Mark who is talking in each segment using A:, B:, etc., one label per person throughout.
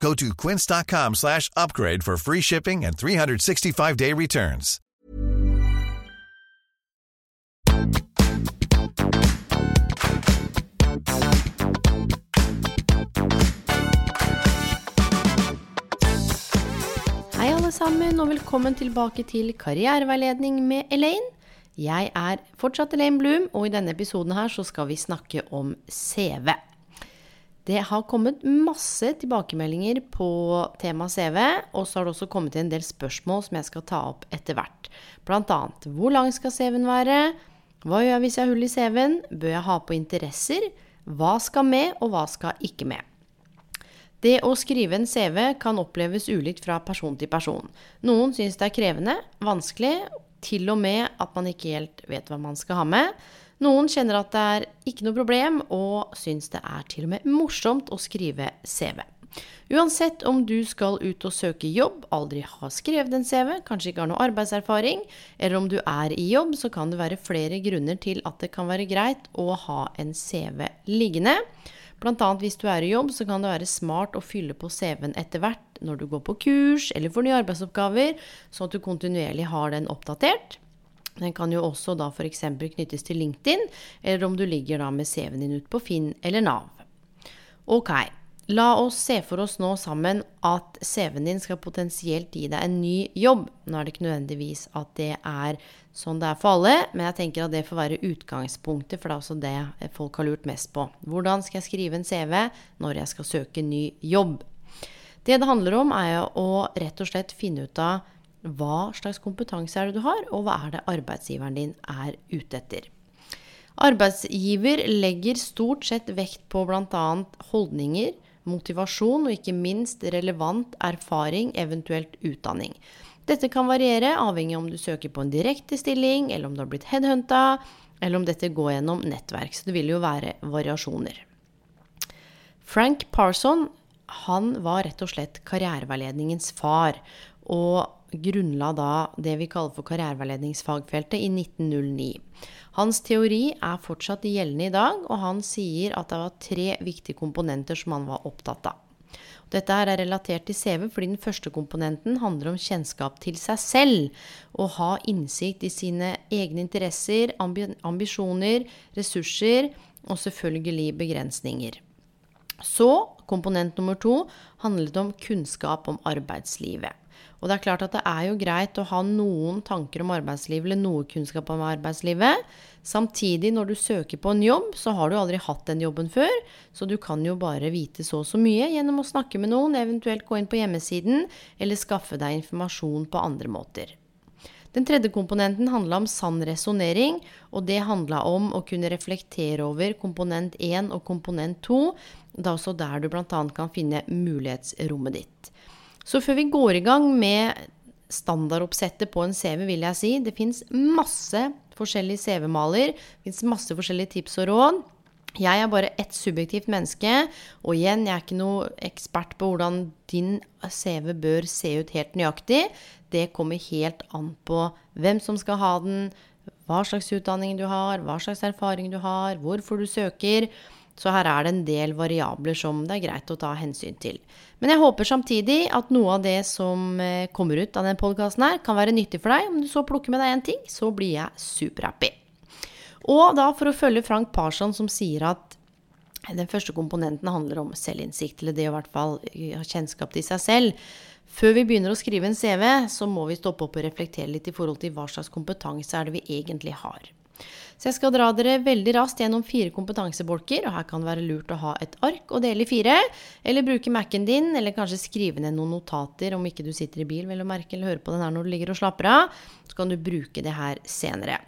A: Go to quince.com slash upgrade for free shipping and 365-day returns.
B: Hei alle sammen, og velkommen tilbake til Karriereveiledning med Elaine. Jeg er fortsatt Elaine Bloom, og i denne episoden her så skal vi snakke om CV. Det har kommet masse tilbakemeldinger på tema CV, og så har det også kommet en del spørsmål som jeg skal ta opp etter hvert. Blant annet hvor lang skal CV-en være? Hva gjør jeg hvis jeg har hull i CV-en? Bør jeg ha på interesser? Hva skal med, og hva skal ikke med? Det å skrive en CV kan oppleves ulikt fra person til person. Noen syns det er krevende, vanskelig, til og med at man ikke helt vet hva man skal ha med. Noen kjenner at det er ikke noe problem, og syns det er til og med morsomt å skrive CV. Uansett om du skal ut og søke jobb, aldri har skrevet en CV, kanskje ikke har noe arbeidserfaring, eller om du er i jobb, så kan det være flere grunner til at det kan være greit å ha en CV liggende. Blant annet hvis du er i jobb, så kan det være smart å fylle på CV-en etter hvert når du går på kurs eller får nye arbeidsoppgaver, sånn at du kontinuerlig har den oppdatert. Den kan jo også da f.eks. knyttes til LinkedIn, eller om du ligger da med CV-en din ute på Finn eller Nav. Ok, la oss se for oss nå sammen at CV-en din skal potensielt gi deg en ny jobb. Nå er det ikke nødvendigvis at det er sånn det er for alle, men jeg tenker at det får være utgangspunktet, for det er også det folk har lurt mest på. Hvordan skal jeg skrive en CV når jeg skal søke ny jobb? Det det handler om, er jo å rett og slett finne ut av hva slags kompetanse er det du har, og hva er det arbeidsgiveren din er ute etter. Arbeidsgiver legger stort sett vekt på bl.a. holdninger, motivasjon og ikke minst relevant erfaring, eventuelt utdanning. Dette kan variere avhengig av om du søker på en direkte stilling, eller om du har blitt headhunta, eller om dette går gjennom nettverk. Så det vil jo være variasjoner. Frank Parson han var rett og slett karriereveiledningens far, og grunnla da det vi kaller for karriereveiledningsfagfeltet i 1909. Hans teori er fortsatt gjeldende i dag, og han sier at det var tre viktige komponenter som han var opptatt av. Dette er relatert til CV fordi den første komponenten handler om kjennskap til seg selv. Å ha innsikt i sine egne interesser, ambisjoner, ressurser og selvfølgelig begrensninger. Så komponent nummer to handlet om kunnskap om arbeidslivet. Og det er klart at det er jo greit å ha noen tanker om arbeidslivet eller noe kunnskap om arbeidslivet. Samtidig, når du søker på en jobb, så har du aldri hatt den jobben før. Så du kan jo bare vite så og så mye gjennom å snakke med noen, eventuelt gå inn på hjemmesiden, eller skaffe deg informasjon på andre måter. Den tredje komponenten handla om sann resonnering, og det handla om å kunne reflektere over komponent 1 og komponent 2. Det er også der du bl.a. kan finne mulighetsrommet ditt. Så før vi går i gang med standardoppsettet på en CV, vil jeg si det fins masse forskjellige CV-maler. Det fins masse forskjellige tips og råd. Jeg er bare ett subjektivt menneske, og igjen, jeg er ikke noe ekspert på hvordan din CV bør se ut helt nøyaktig. Det kommer helt an på hvem som skal ha den, hva slags utdanning du har, hva slags erfaring du har, hvorfor du søker. Så her er det en del variabler som det er greit å ta hensyn til. Men jeg håper samtidig at noe av det som eh, kommer ut av denne podkasten her, kan være nyttig for deg. Om du så plukker med deg én ting, så blir jeg superhappy. Og da for å følge Frank Parson som sier at den første komponenten handler om selvinnsikt, eller det å i hvert fall ha kjennskap til seg selv. Før vi begynner å skrive en CV, så må vi stoppe opp og reflektere litt i forhold til hva slags kompetanse er det vi egentlig har. Så jeg skal dra dere veldig raskt gjennom fire kompetansebolker, og her kan det være lurt å ha et ark og dele i fire, eller bruke Mac-en din, eller kanskje skrive ned noen notater om ikke du sitter i bil, vel å merke, eller hører på den her når du ligger og slapper av. Så kan du bruke det her senere.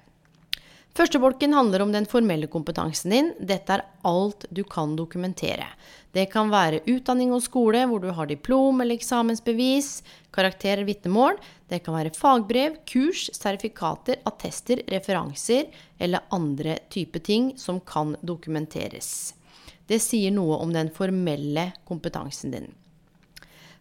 B: Første bolken handler om den formelle kompetansen din. Dette er alt du kan dokumentere. Det kan være utdanning og skole, hvor du har diplom eller eksamensbevis, karakterer, vitnemål. Det kan være fagbrev, kurs, sertifikater, attester, referanser eller andre type ting som kan dokumenteres. Det sier noe om den formelle kompetansen din.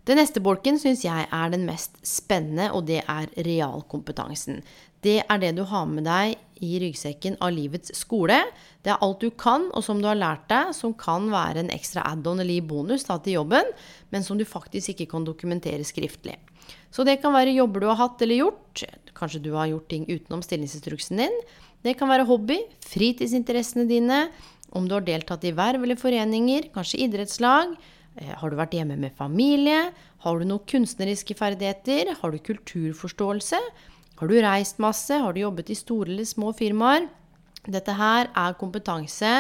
B: Den neste bolken syns jeg er den mest spennende, og det er realkompetansen. Det er det du har med deg i ryggsekken av livets skole. Det er alt du kan, og som du har lært deg, som kan være en ekstra add-on eller bonus da, til jobben, men som du faktisk ikke kan dokumentere skriftlig. Så det kan være jobber du har hatt eller gjort. Kanskje du har gjort ting utenom stillingsinstruksen din. Det kan være hobby, fritidsinteressene dine, om du har deltatt i verv eller foreninger, kanskje idrettslag. Eh, har du vært hjemme med familie? Har du noen kunstneriske ferdigheter? Har du kulturforståelse? Har du reist masse? Har du jobbet i store eller små firmaer? Dette her er kompetanse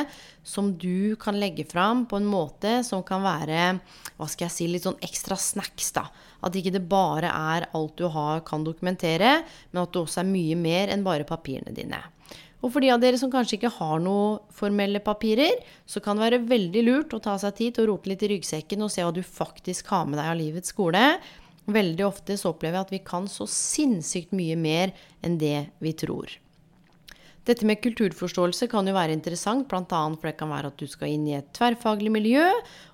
B: som du kan legge fram på en måte som kan være hva skal jeg si, litt sånn ekstra snacks. da. At ikke det bare er alt du har, kan dokumentere, men at det også er mye mer enn bare papirene dine. Og for de av dere som kanskje ikke har noe formelle papirer, så kan det være veldig lurt å ta seg tid til å rote litt i ryggsekken og se hva du faktisk har med deg av livets skole. Veldig ofte så opplever jeg at vi kan så sinnssykt mye mer enn det vi tror. Dette med kulturforståelse kan jo være interessant, bl.a. for det kan være at du skal inn i et tverrfaglig miljø,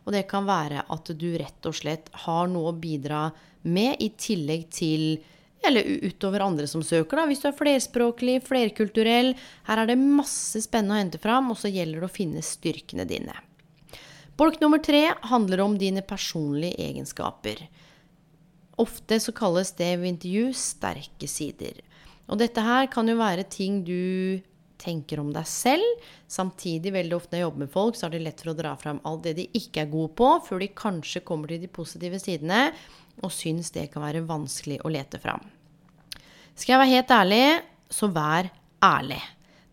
B: og det kan være at du rett og slett har noe å bidra med i tillegg til eller utover andre som søker, da. Hvis du er flerspråklig, flerkulturell. Her er det masse spennende å hente fram, og så gjelder det å finne styrkene dine. Bolk nummer tre handler om dine personlige egenskaper. Ofte så kalles det ved intervju sterke sider. Og dette her kan jo være ting du tenker om deg selv. Samtidig, veldig ofte når jeg jobber med folk, så er det lett for å dra fram alt det de ikke er gode på, før de kanskje kommer til de positive sidene og syns det kan være vanskelig å lete fram. Skal jeg være helt ærlig, så vær ærlig.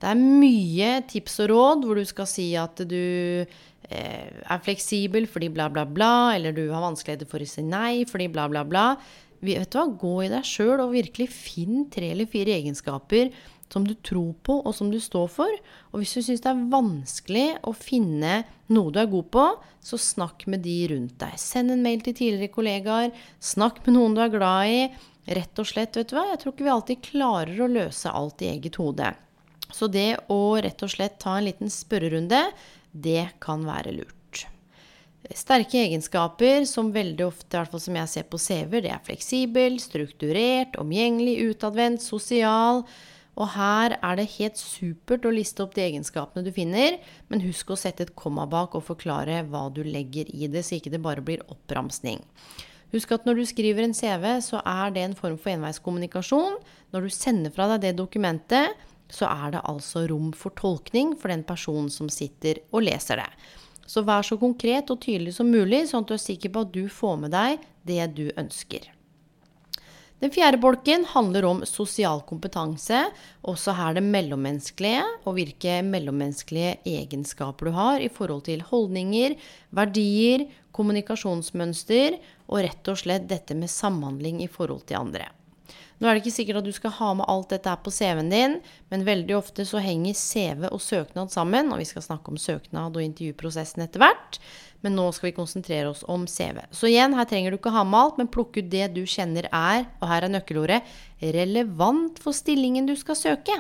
B: Det er mye tips og råd hvor du skal si at du er fleksibel fordi bla, bla, bla, eller du har vanskeligheter for å si nei fordi bla, bla, bla. Vet du hva, gå i deg sjøl og virkelig finn tre eller fire egenskaper som du tror på, og som du står for. Og hvis du syns det er vanskelig å finne noe du er god på, så snakk med de rundt deg. Send en mail til tidligere kollegaer. Snakk med noen du er glad i. Rett og slett, vet du hva, jeg tror ikke vi alltid klarer å løse alt i eget hode. Så det å rett og slett ta en liten spørrerunde, det kan være lurt. Sterke egenskaper som veldig ofte, i hvert fall som jeg ser på CV-er, det er fleksibel, strukturert, omgjengelig, utadvendt, sosial, og her er det helt supert å liste opp de egenskapene du finner, men husk å sette et komma bak og forklare hva du legger i det, så ikke det bare blir oppramsning. Husk at når du skriver en CV, så er det en form for enveiskommunikasjon. Når du sender fra deg det dokumentet, så er det altså rom for tolkning for den personen som sitter og leser det. Så vær så konkret og tydelig som mulig, sånn at du er sikker på at du får med deg det du ønsker. Den fjerde bolken handler om sosial kompetanse, også her det mellommenneskelige, og hvilke mellommenneskelige egenskaper du har i forhold til holdninger, verdier, kommunikasjonsmønster og rett og slett dette med samhandling i forhold til andre. Nå er det ikke sikkert at du skal ha med alt dette her på CV-en din, men veldig ofte så henger CV og søknad sammen, og vi skal snakke om søknad og intervjuprosessen etter hvert. Men nå skal vi konsentrere oss om CV. Så igjen, her trenger du ikke ha med alt, men plukke ut det du kjenner er, og her er nøkkelordet, relevant for stillingen du skal søke.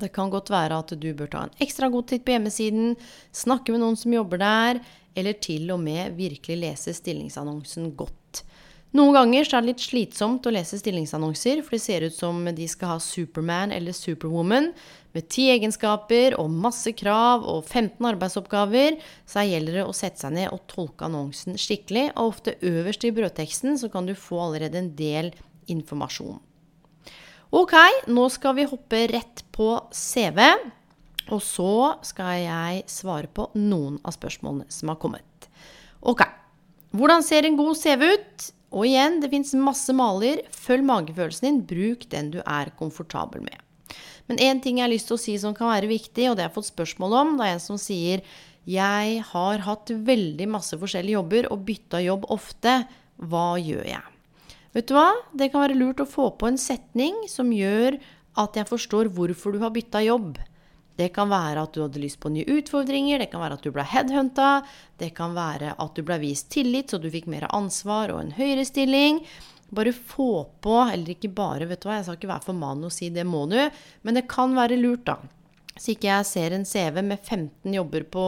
B: Det kan godt være at du bør ta en ekstra god titt på hjemmesiden, snakke med noen som jobber der, eller til og med virkelig lese stillingsannonsen godt. Noen ganger er det litt slitsomt å lese stillingsannonser, for det ser ut som de skal ha Superman eller Superwoman med ti egenskaper og masse krav og 15 arbeidsoppgaver. Så her gjelder det å sette seg ned og tolke annonsen skikkelig, og ofte øverst i brødteksten så kan du få allerede en del informasjon. Ok, nå skal vi hoppe rett på CV. Og så skal jeg svare på noen av spørsmålene som har kommet. Ok. Hvordan ser en god CV ut? Og igjen, det fins masse maler. Følg magefølelsen din. Bruk den du er komfortabel med. Men én ting jeg har lyst til å si som kan være viktig, og det har jeg fått spørsmål om. Det er en som sier jeg har hatt veldig masse forskjellige jobber og bytta jobb ofte. Hva gjør jeg? Vet du hva? Det kan være lurt å få på en setning som gjør at jeg forstår hvorfor du har bytta jobb. Det kan være at du hadde lyst på nye utfordringer, det kan være at du ble headhunta, det kan være at du ble vist tillit så du fikk mer ansvar og en høyere stilling. Bare få på, eller ikke bare, vet du hva, jeg skal ikke være for mann og si det må du, men det kan være lurt, da. Så ikke jeg ser en CV med 15 jobber på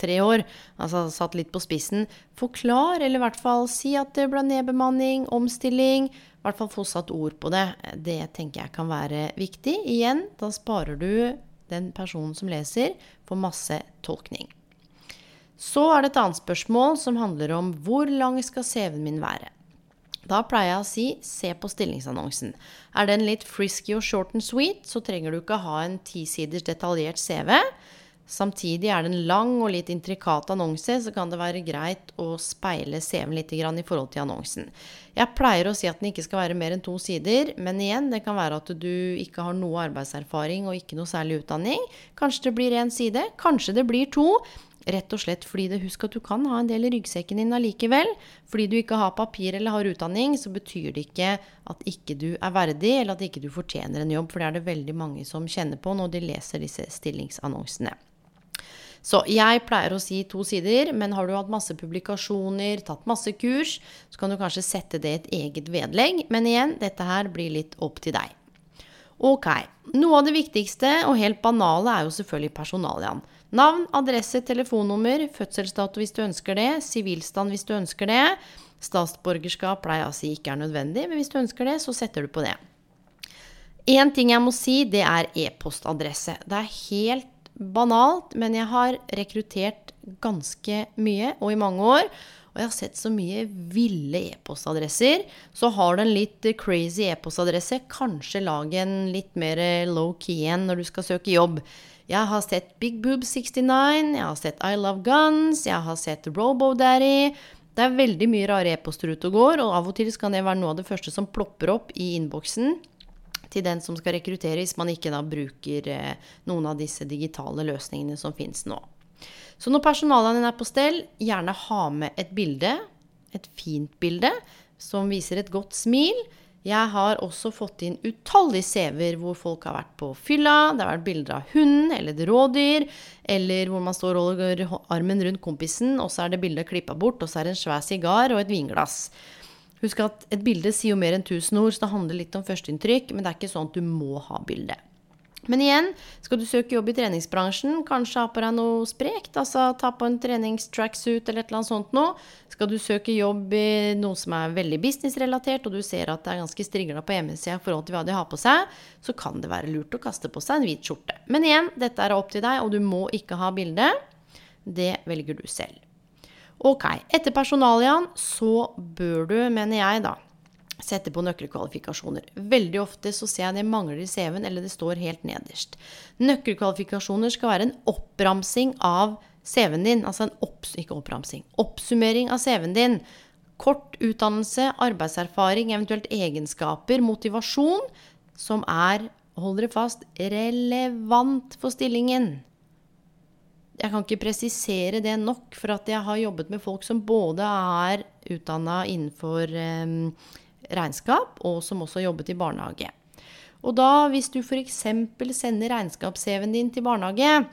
B: tre år, altså satt litt på spissen, forklar, eller i hvert fall si at det ble nedbemanning, omstilling, i hvert fall få satt ord på det. Det tenker jeg kan være viktig. Igjen, da sparer du den personen som leser, får masse tolkning. Så er det et annet spørsmål som handler om hvor lang skal CV-en min være? Da pleier jeg å si se på stillingsannonsen. Er den litt frisky og short and sweet, så trenger du ikke ha en tisiders detaljert CV. Samtidig er det en lang og litt intrikat annonse, så kan det være greit å speile CV-en litt i forhold til annonsen. Jeg pleier å si at den ikke skal være mer enn to sider, men igjen, det kan være at du ikke har noe arbeidserfaring og ikke noe særlig utdanning. Kanskje det blir én side, kanskje det blir to. Rett og slett fordi det, Husk at du kan ha en del i ryggsekken din allikevel. Fordi du ikke har papir eller har utdanning, så betyr det ikke at ikke du er verdig, eller at ikke du fortjener en jobb. For det er det veldig mange som kjenner på når de leser disse stillingsannonsene. Så jeg pleier å si to sider, men har du hatt masse publikasjoner, tatt masse kurs, så kan du kanskje sette det i et eget vedlegg. Men igjen, dette her blir litt opp til deg. Ok. Noe av det viktigste og helt banale er jo selvfølgelig personaliaen. Navn, adresse, telefonnummer, fødselsdato hvis du ønsker det, sivilstand hvis du ønsker det. Statsborgerskap pleier jeg å si ikke er nødvendig, men hvis du ønsker det, så setter du på det. Én ting jeg må si, det er e-postadresse. Det er helt banalt, men jeg har rekruttert ganske mye og i mange år. Og jeg har sett så mye ville e-postadresser. Så har du en litt crazy e-postadresse, kanskje lag en litt mer low-key en når du skal søke jobb. Jeg har sett Big Boob 69, jeg har sett I Love Guns, jeg har sett RoboDaddy. Det er veldig mye rare e-poster ute og går, og av og til kan det være noe av det første som plopper opp i innboksen til den som skal rekruttere, hvis man ikke da bruker eh, noen av disse digitale løsningene som fins nå. Så når personalet er på stell, gjerne ha med et bilde, et fint bilde, som viser et godt smil. Jeg har også fått inn utallige CV-er hvor folk har vært på fylla. Det har vært bilder av hunden eller et rådyr, eller hvor man står og holder armen rundt kompisen, og så er det bildet klippa bort, og så er det en svær sigar og et vinglass. Husk at et bilde sier jo mer enn tusen ord, så det handler litt om førsteinntrykk, men det er ikke sånn at du må ha bilde. Men igjen, skal du søke jobb i treningsbransjen, kanskje ha på deg noe sprekt. Altså ta på en treningstracksuit eller et eller annet sånt noe. Skal du søke jobb i noe som er veldig businessrelatert, og du ser at det er ganske strigla på hjemmesida i forhold til hva de har på seg, så kan det være lurt å kaste på seg en hvit skjorte. Men igjen, dette er opp til deg, og du må ikke ha bilde. Det velger du selv. Ok, etter personaliaen så bør du, mener jeg, da Sette på nøkkelkvalifikasjoner. Veldig ofte så ser jeg det mangler i CV-en, eller det står helt nederst. Nøkkelkvalifikasjoner skal være en oppramsing av CV-en din. Altså en opps, ikke oppramsing, oppsummering av CV-en din. Kort utdannelse, arbeidserfaring, eventuelt egenskaper, motivasjon, som er, hold dere fast, relevant for stillingen. Jeg kan ikke presisere det nok, for at jeg har jobbet med folk som både er utdanna innenfor eh, regnskap, og som også har jobbet i barnehage. Og da, hvis du f.eks. sender regnskaps-CV-en din til barnehage,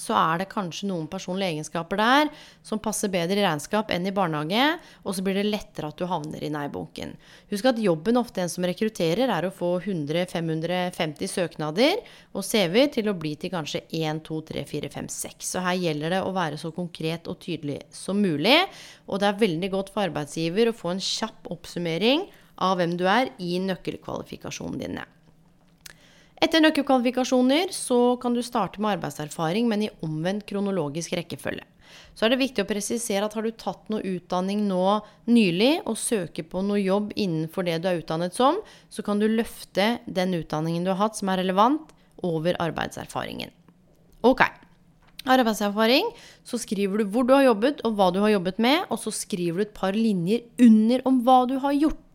B: så er det kanskje noen personlige egenskaper der som passer bedre i regnskap enn i barnehage, og så blir det lettere at du havner i nei-bunken. Husk at jobben ofte en som rekrutterer, er å få 100-550 søknader og CV-er til å bli til kanskje 1, 2, 3, 4, 5, 6. Så her gjelder det å være så konkret og tydelig som mulig, og det er veldig godt for arbeidsgiver å få en kjapp oppsummering av hvem du er i nøkkelkvalifikasjonene dine. Etter nøkkelkvalifikasjoner så kan du starte med arbeidserfaring, men i omvendt kronologisk rekkefølge. Så er det viktig å presisere at har du tatt noe utdanning nå nylig og søker på noe jobb innenfor det du er utdannet som, så kan du løfte den utdanningen du har hatt som er relevant, over arbeidserfaringen. Ok. Arbeidserfaring, så skriver du hvor du har jobbet og hva du har jobbet med, og så skriver du et par linjer under om hva du har gjort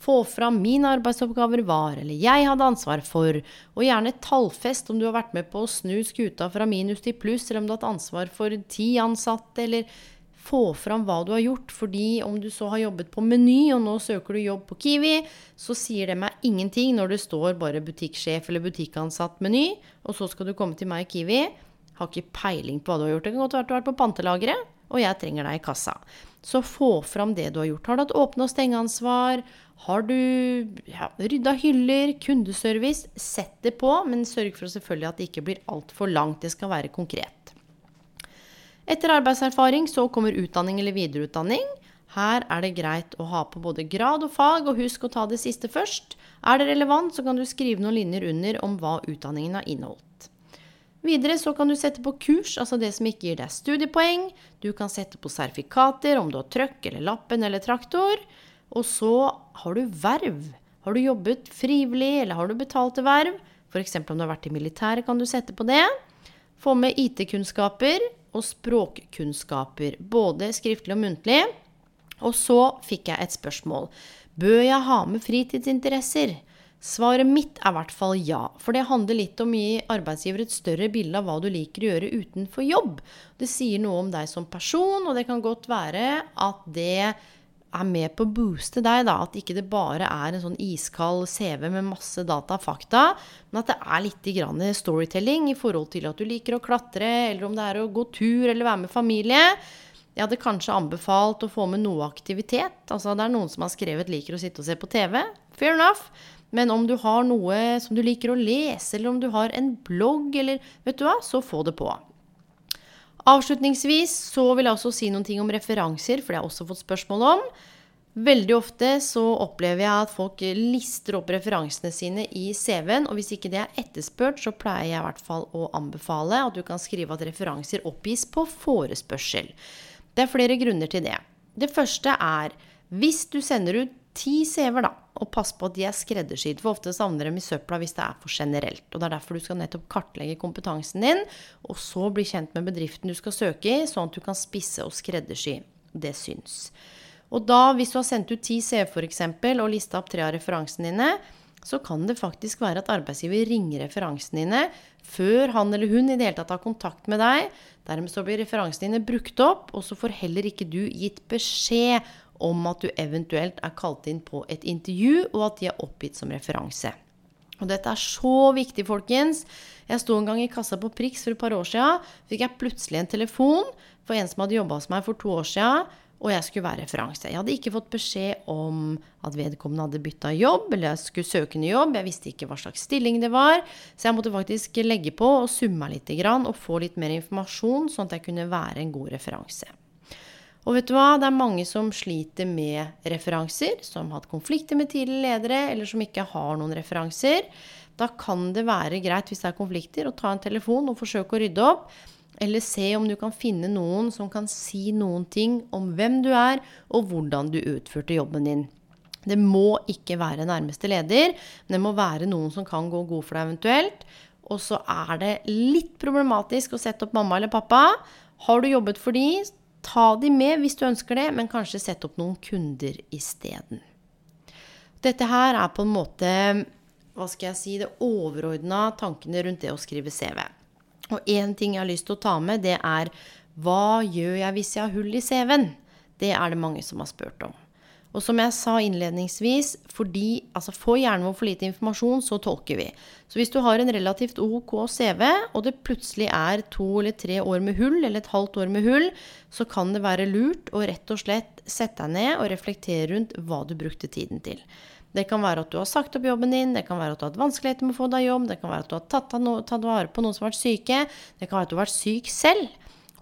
B: få fram mine arbeidsoppgaver var, eller jeg hadde ansvar for, og gjerne tallfest om du har vært med på å snu skuta fra minus til pluss, eller om du har hatt ansvar for ti ansatte, eller få fram hva du har gjort. Fordi om du så har jobbet på Meny, og nå søker du jobb på Kiwi, så sier det meg ingenting når det står bare butikksjef eller butikkansatt Meny, og så skal du komme til meg i Kiwi. Har ikke peiling på hva du har gjort. Det kan godt være du har vært på pantelageret, og jeg trenger deg i kassa. Så få fram det du har gjort. Har du hatt åpne- og stengeansvar? Har du ja, rydda hyller? Kundeservice? Sett det på, men sørg for selvfølgelig at det ikke blir altfor langt. Det skal være konkret. Etter arbeidserfaring så kommer utdanning eller videreutdanning. Her er det greit å ha på både grad og fag, og husk å ta det siste først. Er det relevant, så kan du skrive noen linjer under om hva utdanningen har inneholdt. Videre så kan du sette på kurs, altså det som ikke gir deg studiepoeng. Du kan sette på sertifikater om du har trøkk eller lappen eller traktor. Og så har du verv. Har du jobbet frivillig, eller har du betalte verv? F.eks. om du har vært i militæret, kan du sette på det. Få med IT-kunnskaper og språkkunnskaper, både skriftlig og muntlig. Og så fikk jeg et spørsmål. Bør jeg ha med fritidsinteresser? Svaret mitt er i hvert fall ja. For det handler litt om å gi arbeidsgiver et større bilde av hva du liker å gjøre utenfor jobb. Det sier noe om deg som person, og det kan godt være at det er med på å booste deg, da. At ikke det bare er en sånn iskald CV med masse data og fakta, men at det er litt storytelling i forhold til at du liker å klatre, eller om det er å gå tur eller være med familie. Jeg hadde kanskje anbefalt å få med noe aktivitet. Altså det er noen som har skrevet 'liker å sitte og se på TV'. Fair enough. Men om du har noe som du liker å lese, eller om du har en blogg, eller vet du hva, så få det på. Avslutningsvis så vil jeg også si noen ting om referanser, for det har jeg også fått spørsmål om. Veldig ofte så opplever jeg at folk lister opp referansene sine i CV-en, og hvis ikke det er etterspurt, så pleier jeg i hvert fall å anbefale at du kan skrive at referanser oppgis på forespørsel. Det er flere grunner til det. Det første er hvis du sender ut ti CV-er, da, og pass på at de er skreddersydd, for ofte savner dem i søpla hvis det er for generelt. Og det er derfor du skal nettopp kartlegge kompetansen din, og så bli kjent med bedriften du skal søke i, sånn at du kan spisse og skreddersy. Det syns. Og da, hvis du har sendt ut ti CV f.eks., og lista opp tre av referansene dine, så kan det faktisk være at arbeidsgiver ringer referansene dine før han eller hun i det hele tatt har kontakt med deg. Dermed så blir referansene dine brukt opp, og så får heller ikke du gitt beskjed om at du eventuelt er kalt inn på et intervju, og at de er oppgitt som referanse. Og dette er så viktig, folkens. Jeg sto en gang i kassa på Prix for et par år siden. Fikk jeg plutselig en telefon for en som hadde jobba hos meg for to år siden, og jeg skulle være referanse. Jeg hadde ikke fått beskjed om at vedkommende hadde bytta jobb, eller jeg skulle søke ny jobb. Jeg visste ikke hva slags stilling det var, så jeg måtte faktisk legge på og summe meg litt og få litt mer informasjon, sånn at jeg kunne være en god referanse. Og vet du hva, det er mange som sliter med referanser, som har hatt konflikter med tidligere ledere, eller som ikke har noen referanser. Da kan det være greit, hvis det er konflikter, å ta en telefon og forsøke å rydde opp. Eller se om du kan finne noen som kan si noen ting om hvem du er, og hvordan du utførte jobben din. Det må ikke være nærmeste leder, men det må være noen som kan gå god for deg eventuelt. Og så er det litt problematisk å sette opp mamma eller pappa. Har du jobbet for de, Ta de med hvis du ønsker det, men kanskje sette opp noen kunder isteden. Dette her er på en måte hva skal jeg si, det overordna tankene rundt det å skrive CV. Og én ting jeg har lyst til å ta med, det er hva gjør jeg hvis jeg har hull i CV-en? Det er det mange som har spurt om. Og som jeg sa innledningsvis, fordi altså får hjernen vår for lite informasjon, så tolker vi. Så hvis du har en relativt OK CV, og det plutselig er to eller tre år med hull, eller et halvt år med hull, så kan det være lurt å rett og slett sette deg ned og reflektere rundt hva du brukte tiden til. Det kan være at du har sagt opp jobben din, det kan være at du har hatt vanskeligheter med å få deg jobb, det kan være at du har tatt, no tatt vare på noen som har vært syke, det kan være at du har vært syk selv.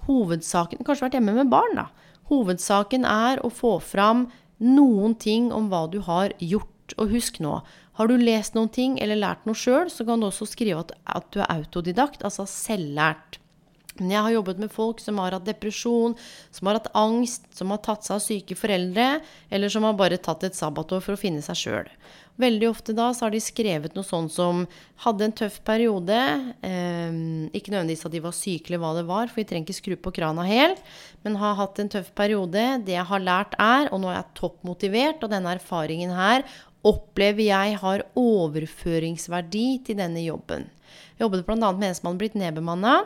B: Hovedsaken Kanskje vært hjemme med barn, da. Hovedsaken er å få fram noen ting om hva du har gjort. Og husk nå, har du lest noen ting eller lært noe sjøl, så kan du også skrive at, at du er autodidakt, altså selvlært. Men jeg har jobbet med folk som har hatt depresjon, som har hatt angst, som har tatt seg av syke foreldre, eller som har bare tatt et sabbatår for å finne seg sjøl. Veldig ofte da så har de skrevet noe sånn som 'hadde en tøff periode'. Eh, ikke nødvendigvis at de var syke eller hva det var, for vi trenger ikke skru på krana helt. Men har hatt en tøff periode. Det jeg har lært er, og nå er jeg toppmotivert, og denne erfaringen her opplever jeg har overføringsverdi til denne jobben. Jeg jobbet bl.a. med en som hadde blitt nedbemanna.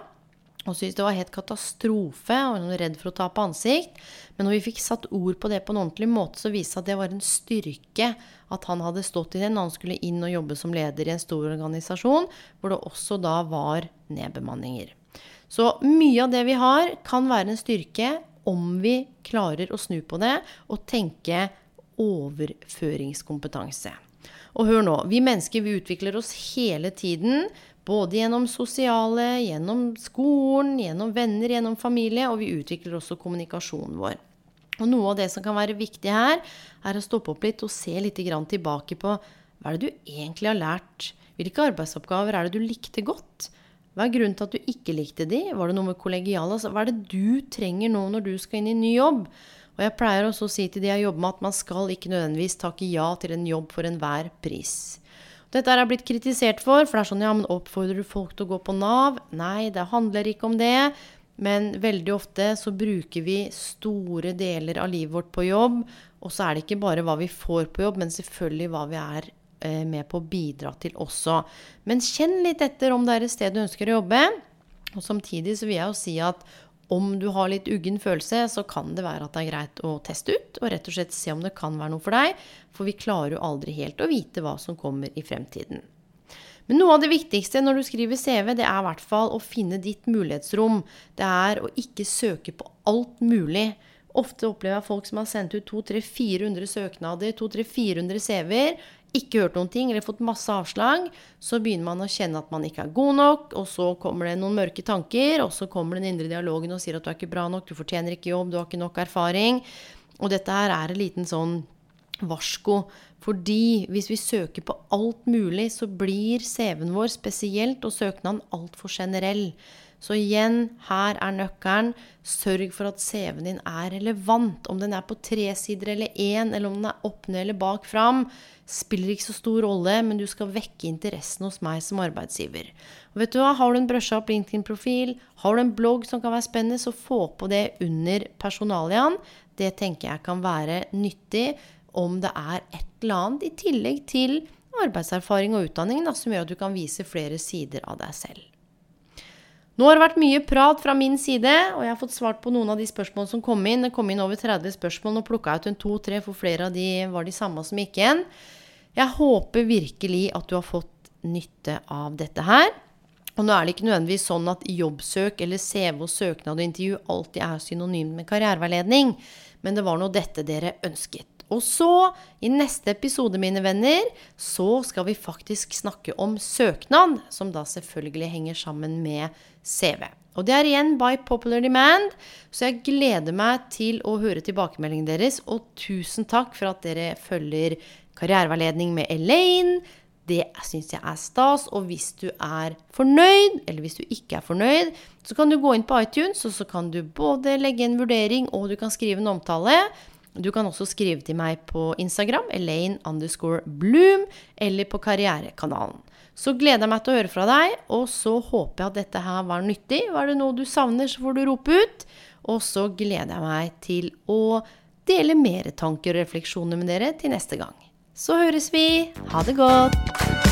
B: Og syntes det var helt katastrofe og hun var redd for å tape ansikt. Men når vi fikk satt ord på det på en ordentlig måte, så viste det at det var en styrke at han hadde stått i det når han skulle inn og jobbe som leder i en stor organisasjon, hvor det også da var nedbemanninger. Så mye av det vi har, kan være en styrke om vi klarer å snu på det og tenke overføringskompetanse. Og hør nå, vi mennesker vi utvikler oss hele tiden. Både gjennom sosiale, gjennom skolen, gjennom venner, gjennom familie. Og vi utvikler også kommunikasjonen vår. Og noe av det som kan være viktig her, er å stoppe opp litt og se litt tilbake på hva er det du egentlig har lært? Hvilke arbeidsoppgaver er det du likte godt? Hva er grunnen til at du ikke likte de? Var det noe med kollegiale? Altså, hva er det du trenger nå når du skal inn i ny jobb? Og jeg pleier også å si til de jeg jobber med, at man skal ikke nødvendigvis takke ja til en jobb for enhver pris. Dette er blitt kritisert for, for det er sånn ja, men oppfordrer du folk til å gå på Nav? Nei, det handler ikke om det. Men veldig ofte så bruker vi store deler av livet vårt på jobb. Og så er det ikke bare hva vi får på jobb, men selvfølgelig hva vi er eh, med på å bidra til også. Men kjenn litt etter om det er et sted du ønsker å jobbe. Og samtidig så vil jeg jo si at om du har litt uggen følelse, så kan det være at det er greit å teste ut og rett og slett se om det kan være noe for deg. For vi klarer jo aldri helt å vite hva som kommer i fremtiden. Men noe av det viktigste når du skriver CV, det er i hvert fall å finne ditt mulighetsrom. Det er å ikke søke på alt mulig. Ofte opplever jeg folk som har sendt ut 200-400 søknader, 200-400 CV-er, ikke hørt noen ting eller fått masse avslag, så begynner man å kjenne at man ikke er god nok, og så kommer det noen mørke tanker, og så kommer den indre dialogen og sier at du er ikke bra nok, du fortjener ikke jobb, du har ikke nok erfaring. Og dette her er en liten sånn varsko. Fordi hvis vi søker på alt mulig, så blir CV-en vår spesielt og søknaden altfor generell. Så igjen, her er nøkkelen. Sørg for at CV-en din er relevant. Om den er på tre sider eller én, eller om den er opp ned eller bak fram, spiller ikke så stor rolle, men du skal vekke interessen hos meg som arbeidsgiver. Og vet du hva, Har du en brusha opp LinkedIn-profil, har du en blogg som kan være spennende, så få på det under personaliaen. Det tenker jeg kan være nyttig om det er et eller annet i tillegg til arbeidserfaring og utdanning da, som gjør at du kan vise flere sider av deg selv. Nå har det vært mye prat fra min side, og jeg har fått svart på noen av de spørsmålene som kom inn. Det kom inn over 30 spørsmål, og plukka ut en to-tre, for flere av de var de samme som gikk igjen. Jeg håper virkelig at du har fått nytte av dette her. Og nå er det ikke nødvendigvis sånn at jobbsøk eller CV og søknad og intervju alltid er synonymt med karriereveiledning, men det var nå dette dere ønsket. Og så, i neste episode, mine venner, så skal vi faktisk snakke om søknad, som da selvfølgelig henger sammen med CV. Og det er igjen by popular demand, så jeg gleder meg til å høre tilbakemeldingen deres. Og tusen takk for at dere følger Karriereveiledning med Elaine. Det syns jeg er stas. Og hvis du er fornøyd, eller hvis du ikke er fornøyd, så kan du gå inn på iTunes, og så kan du både legge en vurdering, og du kan skrive en omtale. Du kan også skrive til meg på Instagram, Elaine underscore Bloom, eller på Karrierekanalen. Så gleder jeg meg til å høre fra deg, og så håper jeg at dette her var nyttig. Var det noe du savner, så får du rope ut. Og så gleder jeg meg til å dele mer tanker og refleksjoner med dere til neste gang. Så høres vi. Ha det godt.